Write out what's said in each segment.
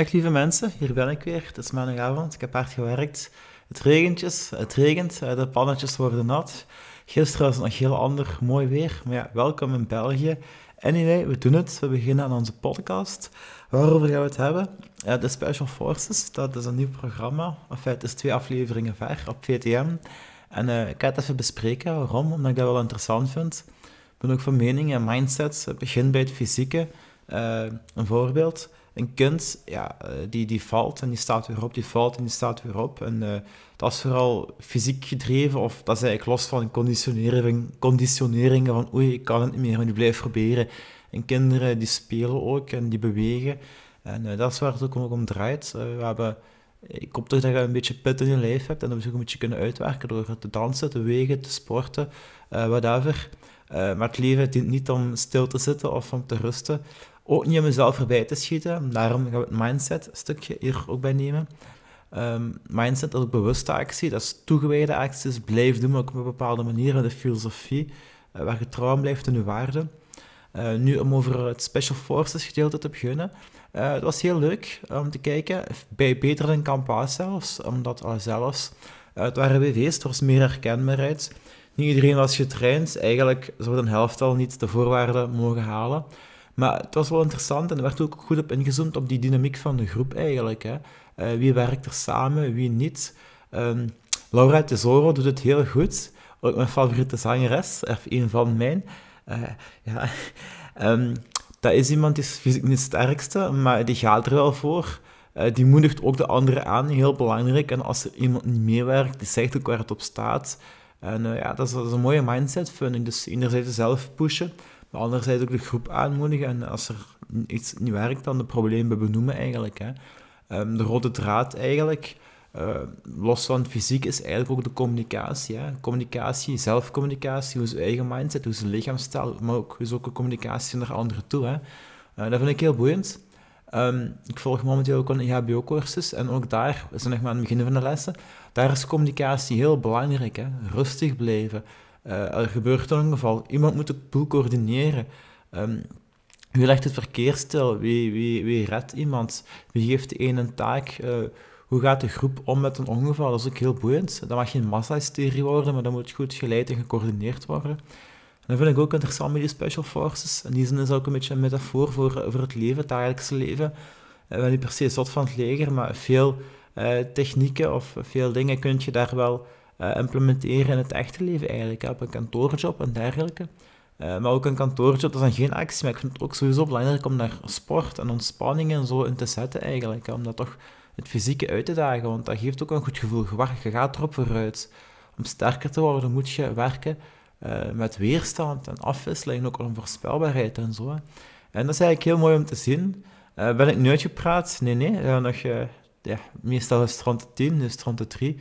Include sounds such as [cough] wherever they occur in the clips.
Dag lieve mensen, hier ben ik weer. Het is maandagavond, ik heb hard gewerkt. Het regentjes, het regent, eh, de pannetjes worden nat. Gisteren was het nog heel ander, mooi weer. Maar ja, welkom in België. Anyway, we doen het. We beginnen aan onze podcast. Waarover gaan we het hebben? Uh, de Special Forces, dat is een nieuw programma. Enfin, het is twee afleveringen ver op VTM. En uh, ik ga het even bespreken. Waarom? Omdat ik dat wel interessant vind. Ik ben ook van mening en mindset. Begin bij het fysieke. een voorbeeld een kind, ja, eh, die, die valt en die staat weer op, die valt en die staat weer op. En uh, dat is vooral fysiek gedreven, of dat is eigenlijk los van conditionering, conditioneringen van oei, ik kan het niet meer, maar die blijft proberen. En kinderen die spelen ook en die bewegen. En uh, dat is waar het ook om, draait. we hebben, ik hoop toch dat je een beetje pit in je lijf hebt en dat we een beetje kunnen uitwerken door te dansen, te bewegen, te sporten, whatever. maar het leven dient niet om stil te zitten of om te rusten ook niet om mezelf voorbij te schieten. Daarom gaan we het mindset-stukje hier ook bij nemen. Um, mindset is ook bewuste actie, dat is toegewijde acties, blijf doen, maar ook op een bepaalde manier, de filosofie, uh, waar je trouw blijft in je waarden. Uh, nu om over het Special Forces gedeelte te beginnen. Uh, het was heel leuk om te kijken, bij beter dan Campus zelfs, omdat al zelfs, het waren BV's, er was meer herkenbaarheid. Niet iedereen was getraind, eigenlijk zou een helft al niet de voorwaarden mogen halen. Maar het was wel interessant en er werd ook goed op ingezoomd op die dynamiek van de groep eigenlijk. Hè. Uh, wie werkt er samen, wie niet. Um, Laura Tesoro doet het heel goed. Ook mijn favoriete zangeres, of een van mijn. Uh, ja, um, [laughs] dat is iemand die fysiek niet het sterkste, maar die gaat er wel voor. Uh, die moedigt ook de anderen aan, heel belangrijk. En als er iemand niet meewerkt, die zegt ook waar het op staat. En ja, dat is, dat is, een mooie mindset, vind ik. Dus enerzijds zelf pushen, maar anderzijds ook de groep aanmoedigen en als er iets niet werkt, dan de problemen benoemen eigenlijk. Hè. Um, de rode draad eigenlijk, uh, los van fysiek, is eigenlijk ook de communicatie. Hè. Communicatie, zelfcommunicatie, hoe je eigen mindset, hoe je lichaamstaal, maar ook hoe ook de communicatie naar anderen toe. Hè. Uh, dat vind ik heel boeiend. Um, ik volg momenteel ook een EHBO-cursus en ook daar, we zijn maar aan het begin van de lessen, daar is communicatie heel belangrijk. Hè. Rustig blijven, er gebeurt een geval. Iemand moet de boel coördineren. Um, wie legt het verkeer stil? Wie, wie, wie redt iemand? Wie geeft de ene een taak? Uh, hoe gaat de groep om met een ongeval? Dat is ook heel boeiend. Dat mag geen massa-hysterie worden, maar dat moet goed geleid en gecoördineerd worden. En dat vind ik ook interessant met die Special Forces. In die zin is ook een beetje een metafoor voor, voor het leven, het dagelijkse leven. Uh, wel niet per se zot van het leger, maar veel technieken of veel dingen kun je daar wel uh, implementeren in het echte leven eigenlijk. Op een kantoorjob en dergelijke. Uh, maar ook een kantoorjob, dat is dan geen actie, maar ik vind het ook sowieso belangrijk om daar sport en ontspanning en zo in te zetten eigenlijk. Om dat toch het fysieke uit te dagen, want dat geeft ook een goed gevoel. Je gaat erop vooruit. Om sterker te worden moet je werken uh, met weerstand en afwisseling, ook onvoorspelbaarheid en zo. En dat is eigenlijk heel mooi om te zien. Uh, ben ik nu uitgepraat? Nee, nee. nog, ja, meestal is het rond de tien, nu is het rond de drie.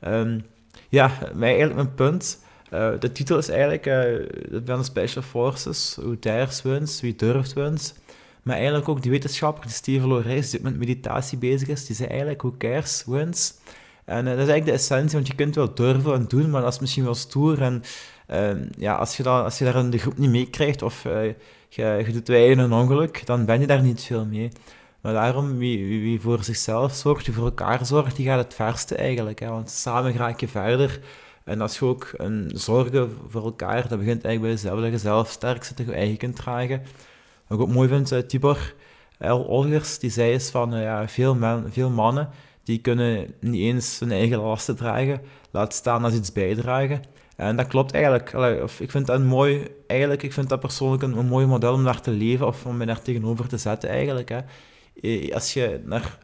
Um, ja, mij eigenlijk mijn punt. Uh, de titel is eigenlijk uh, van de Special Forces, hoe dares wins, wie durft wins. Maar eigenlijk ook die wetenschapper, die Steven Lorijs, die met meditatie bezig is, die zei eigenlijk, hoe cares wins. En uh, dat is eigenlijk de essentie, want je kunt wel durven en doen, maar dat is misschien wel stoer. En ehm, ja, als je, dat, als je daar in de groep niet meekrijgt of je, je doet wij een ongeluk, dan ben je daar niet veel mee. Maar daarom, wie, wie, voor zichzelf zorgt, wie voor elkaar zorgt, die gaat het verste eigenlijk. Hè? Want samen raak je verder. En als je ook een zorgen voor elkaar, dat begint eigenlijk bij jezelf, dat je zelf sterk zit, je eigen kunt dragen. Wat ik ook mooi vind, uh, Tibor L. Olgers, die zei is van, uh, ja, veel, men, veel mannen, die kunnen niet eens hun eigen lasten dragen, laat staan als iets bijdragen. En dat klopt eigenlijk. Of, ik vind dat mooi, eigenlijk, ik vind dat persoonlijk een, mooi model om daar te leven of om me daar tegenover te zetten eigenlijk. Hè. Eh, als je naar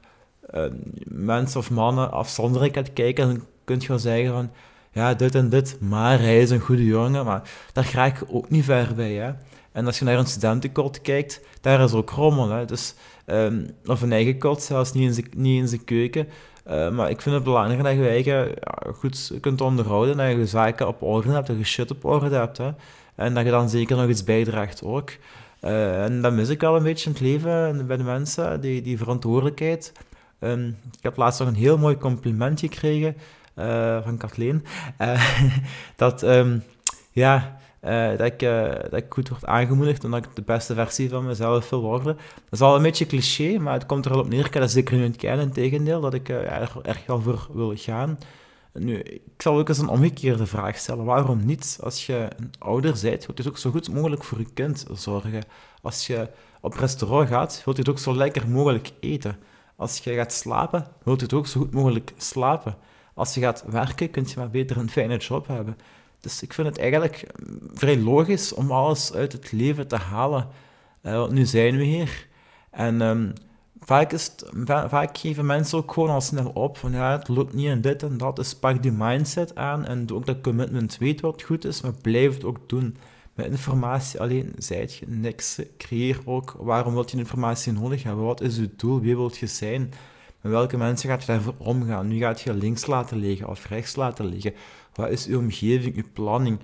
uh, mensen of mannen afzonderlijk gaat kijken, dan kun je wel zeggen van, ja, dit en dit, maar hij is een goede jongen, maar daar ga ik ook niet ver bij, hè. En als je naar een studentenkot kijkt, daar is ook rommel, hè. Dus, um, of een eigen kot, zelfs niet in zijn, keuken. Uh, maar ik vind het belangrijk dat je eigen ja, goed kunt onderhouden, dat je zaken op orde hebt, dat je shit op orde hebt, hè. En dat je dan zeker nog iets bijdraagt ook. Uh, en dat mis ik wel een beetje in het leven bij de mensen, die, die verantwoordelijkheid. Um, ik heb laatst nog een heel mooi compliment gekregen uh, van Kathleen. Uh, [laughs] dat, um, ja, dat, ik, dat ik goed word aangemoedigd en dat ik de beste versie van mezelf wil worden. Dat is al een beetje cliché, maar het komt er al op neer. Ik dat zeker niet ontkennen, in tegendeel, dat ik er erg wel voor wil gaan. Nu, ik zal ook eens een omgekeerde vraag stellen. Waarom niet? Als je een ouder bent, wilt je ook zo goed mogelijk voor je kind zorgen. Als je op restaurant gaat, wilt je het ook zo lekker mogelijk eten. Als je gaat slapen, wilt je het ook zo goed mogelijk slapen. Als je gaat werken, kun je maar beter een fijne job hebben. Dus ik vind het eigenlijk vrij logisch om alles uit het leven te halen. Uh, nu zijn we hier. En um, vaak, is vaak geven mensen ook gewoon al snel op van ja, het lukt niet en dit en dat. Dus pak die mindset aan en doe ook dat commitment. Weet wat goed is, maar blijf het ook doen. Met informatie alleen zijt je niks. Creëer ook waarom wil je informatie nodig hebben. Wat is je doel? Wie wilt je zijn? Met welke mensen gaat je daarvoor omgaan? Nu gaat je links laten liggen of rechts laten liggen? Wat is uw omgeving, uw planning?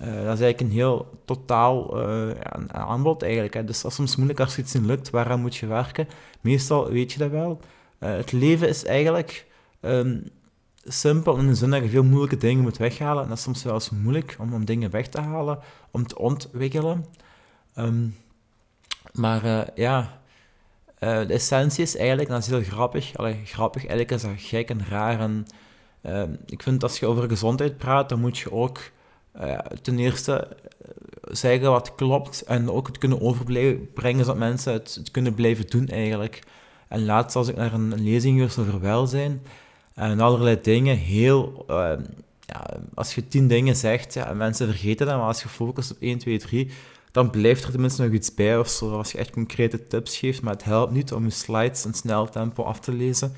Uh, dat is eigenlijk een heel totaal een aanbod eigenlijk. Hè. Dus dat is soms moeilijk als iets niet lukt. Waaraan moet je werken? Meestal weet je dat wel. Uh, het leven is eigenlijk um, simpel in de zin dat je veel moeilijke dingen moet weghalen. En dat is soms wel eens moeilijk om, om dingen weg te halen, om te ontwikkelen. Um, maar ja, de essentie is eigenlijk, en dat is heel grappig, allee, grappig, eigenlijk is dat gek en raar Ehm, ik vind als je over gezondheid praat, dan moet je ook uh, ten eerste eh, zeggen wat klopt en ook het kunnen overbrengen zodat mensen het, kunnen blijven doen eigenlijk. En laatst als ik naar een, lezing geweest over welzijn en allerlei dingen, heel... Uh, ja, als je tien dingen zegt, ja, mensen vergeten dat, maar als je focust op 1, 2, 3, dan blijft er tenminste nog iets bij of zo, als je echt concrete tips geeft, maar het helpt niet om je slides in snel tempo af te lezen.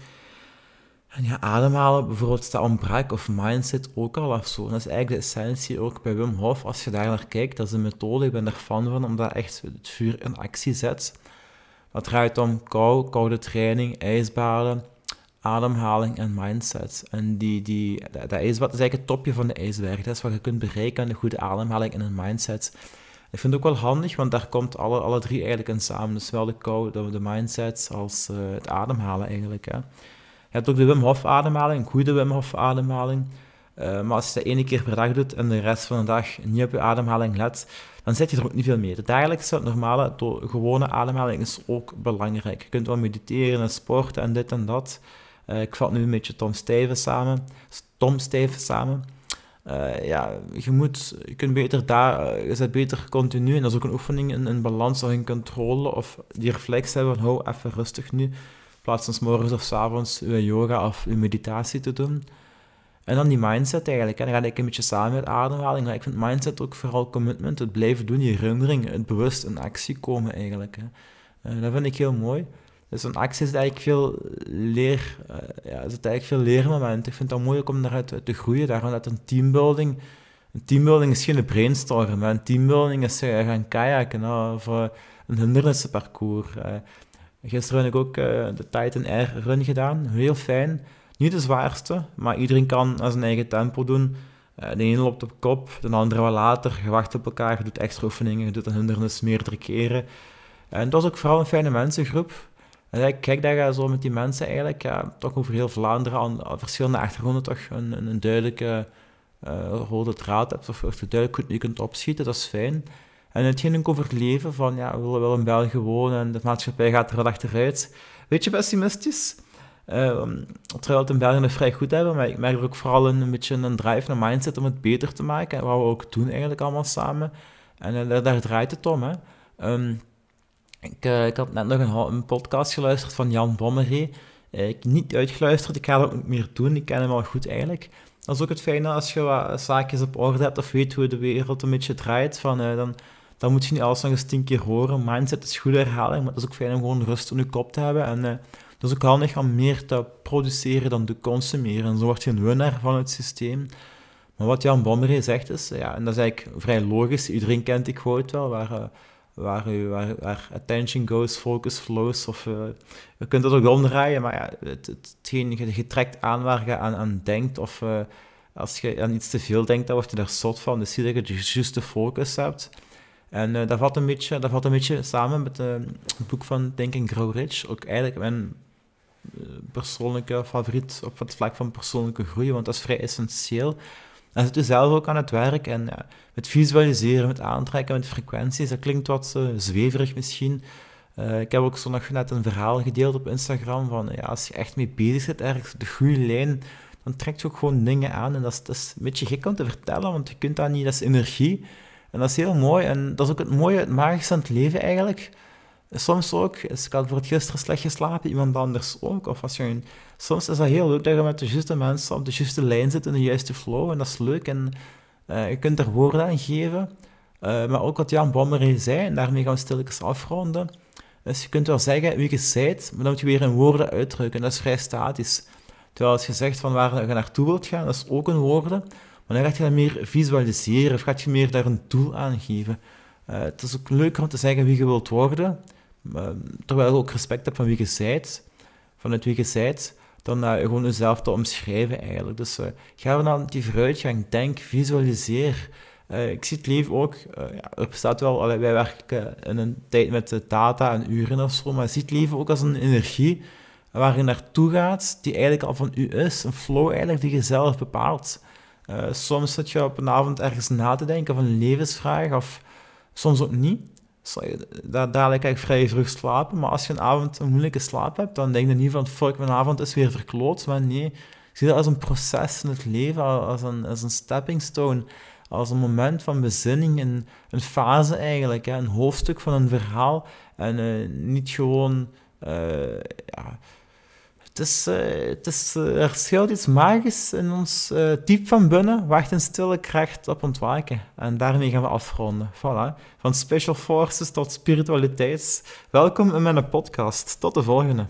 En ja, ademhalen bijvoorbeeld staat ontbrak of mindset ook al of zo. dat is eigenlijk de essentie ook bij Wim Hof. Als je daar naar kijkt, dat is een methode, ik ben er fan van, omdat echt het vuur in actie zet. Dat draait om kou, koude training, ijsbaden, ademhaling en mindset. En die, die, dat, is eigenlijk het topje van de ijsberg. Dat is wat je kunt bereiken aan een goede ademhaling en een mindset. Ik vind het ook wel handig, want daar komt alle, alle drie eigenlijk in samen. Dus zowel de kou, de, de mindset als uh, het ademhalen eigenlijk. Hè. Je hebt ook de Wim Hof ademhaling, een goede Wim Hof ademhaling. Uh, maar als je dat één keer per dag doet en de rest van de dag niet op je ademhaling let, dan zet je er ook niet veel mee. De dagelijkse, normale, gewone ademhaling is ook belangrijk. Je kunt wel mediteren en sporten en dit en dat. Uh, ik vat nu een beetje Tom Stijven samen. Tom Stijven samen. Uh, ja, je, moet, je kunt beter daar, je zet beter continu, en dat is ook een oefening, in, in balans of in controle, of die reflex hebben van, hou even rustig nu plaats van morgens of avonds je yoga of je meditatie te doen. En dan die mindset eigenlijk. En dan ga ik een beetje samen met ademhaling. Maar ik vind mindset ook vooral commitment, het blijven doen, die herinnering, het bewust in actie komen eigenlijk. Hè. Uh, dat vind ik heel mooi. Dus een actie is eigenlijk veel leer, uh, ja, het eigenlijk veel leermomenten. Ik vind het mooi om daaruit te groeien. Daarom dat een teambuilding, een teambuilding is geen brainstorm, maar een teambuilding is uh, gaan kajaken of een hindernissenparcours. Gisteren heb ik ook uh, de Titan Air run gedaan. Heel fijn. Niet de zwaarste, maar iedereen kan aan zijn eigen tempo doen. Uh, de ene loopt op kop, de andere wat later. Je wacht op elkaar, je doet extra oefeningen, je doet een hindernis meerdere keren. En dat was ook vooral een fijne mensengroep. En kijk dat je zo met die mensen eigenlijk, ja, toch over heel Vlaanderen, aan, verschillende achtergronden, toch een, een duidelijke uh, rode draad hebt, of, of duidelijk je kunt opschieten, dat is fijn. En het ging ook over het leven, van ja, we willen wel in België wonen en de maatschappij gaat er wat achteruit. Weet je, pessimistisch. Uh, terwijl het in België nog vrij goed hebben, maar ik merk er ook vooral een, een beetje een drive, een mindset om het beter te maken. En wat we ook doen eigenlijk allemaal samen. En uh, daar, draait het om. Hè. Um, ik, uh, ik, had net nog een, podcast geluisterd van Jan Bommeré. ik heb niet uitgeluisterd, ik ga dat ook niet meer doen. Ik ken hem al goed eigenlijk. Dat is ook het fijne als je wat zaakjes op orde hebt of weet hoe de wereld een beetje draait. Van, dan dan moet je niet alles nog eens tien keer horen. Mindset is goede herhaling, maar het is ook fijn om gewoon rust in je kop te hebben. En uh, dat is ook handig om meer te produceren dan te consumeren. En zo word je een winnaar van het systeem. Maar wat Jan Bommeré zegt is, ja, en dat is eigenlijk vrij logisch, iedereen kent die quote wel, waar, uh, waar, waar, attention goes, focus flows, of je kunt dat ook omdraaien, maar ja, het, het, hetgeen je, je trekt aan waar je aan, aan denkt, of als je aan iets te veel denkt, dan word je daar zot van. Dus zie dat je de juiste focus hebt. En uh, dat, valt een beetje, dat valt een beetje samen met uh, het boek van and Grow Rich. Ook eigenlijk mijn uh, persoonlijke favoriet op het vlak van persoonlijke groei, want dat is vrij essentieel. dan zit je zelf ook aan het werk. En ja, met visualiseren, met aantrekken, met frequenties, dat klinkt wat zweverig misschien. Ik heb ook zo nog net een verhaal gedeeld op Instagram van ja, als je echt mee bezig zit, ergens de goede lijn, dan trekt je ook gewoon dingen aan. En dat is, dat is een beetje gek om te vertellen, want je kunt dat niet, dat is energie. En dat is heel mooi. En dat is ook het mooie, het magische aan het leven eigenlijk. Soms ook, als ik had voor het gisteren slecht geslapen, iemand anders ook. Of als je soms is dat heel leuk dat je met de juiste mensen op de juiste lijn zit, in de juiste flow. En dat is leuk. En uh, je kunt er woorden aan geven. Uh, maar ook wat Jan Bommer zei, en daarmee gaan we stilletjes afronden. Dus je kunt wel zeggen wie je bent, maar dan moet je weer in woorden uitdrukken. Dat is vrij statisch. Terwijl als je zegt van waar je naartoe wilt gaan, dat is ook een woorden. Maar dan ga je dat meer visualiseren of ga je meer daar een doel aan geven. Uh, het is ook leuker om te zeggen wie je wilt worden, uh, terwijl je ook respect hebt van wie je bent, vanuit wie je bent, dan uh, gewoon jezelf te omschrijven eigenlijk. Dus ga dan die vooruitgang, denk, visualiseer. ik zie het leven ook, ja, er bestaat wel, wij werken in een tijd met data en uren of zo, maar je ziet het leven ook als een energie waar je naartoe gaat, die eigenlijk al van u is, een flow eigenlijk die je zelf bepaalt. Uh, soms zit je op een avond ergens na te denken van een levensvraag, of soms ook niet. Daar dadelijk ik vrij vroeg slapen, maar als je een avond een moeilijke slaap hebt, dan denk je niet van, fuck, mijn avond is weer verkloot. Maar nee, zie dat als een proces in het leven, als een, als een stepping stone, als een moment van bezinning, een, een fase eigenlijk, hè, een hoofdstuk van een verhaal. En uh, niet gewoon... Ja, het is, is, uh, er schuilt iets magisch in ons uh, diep van binnen, wacht een stille kracht op ontwaken. En daarmee gaan we afronden. Voilà. Van special forces tot spiritualiteit. Welkom in mijn podcast. Tot de volgende.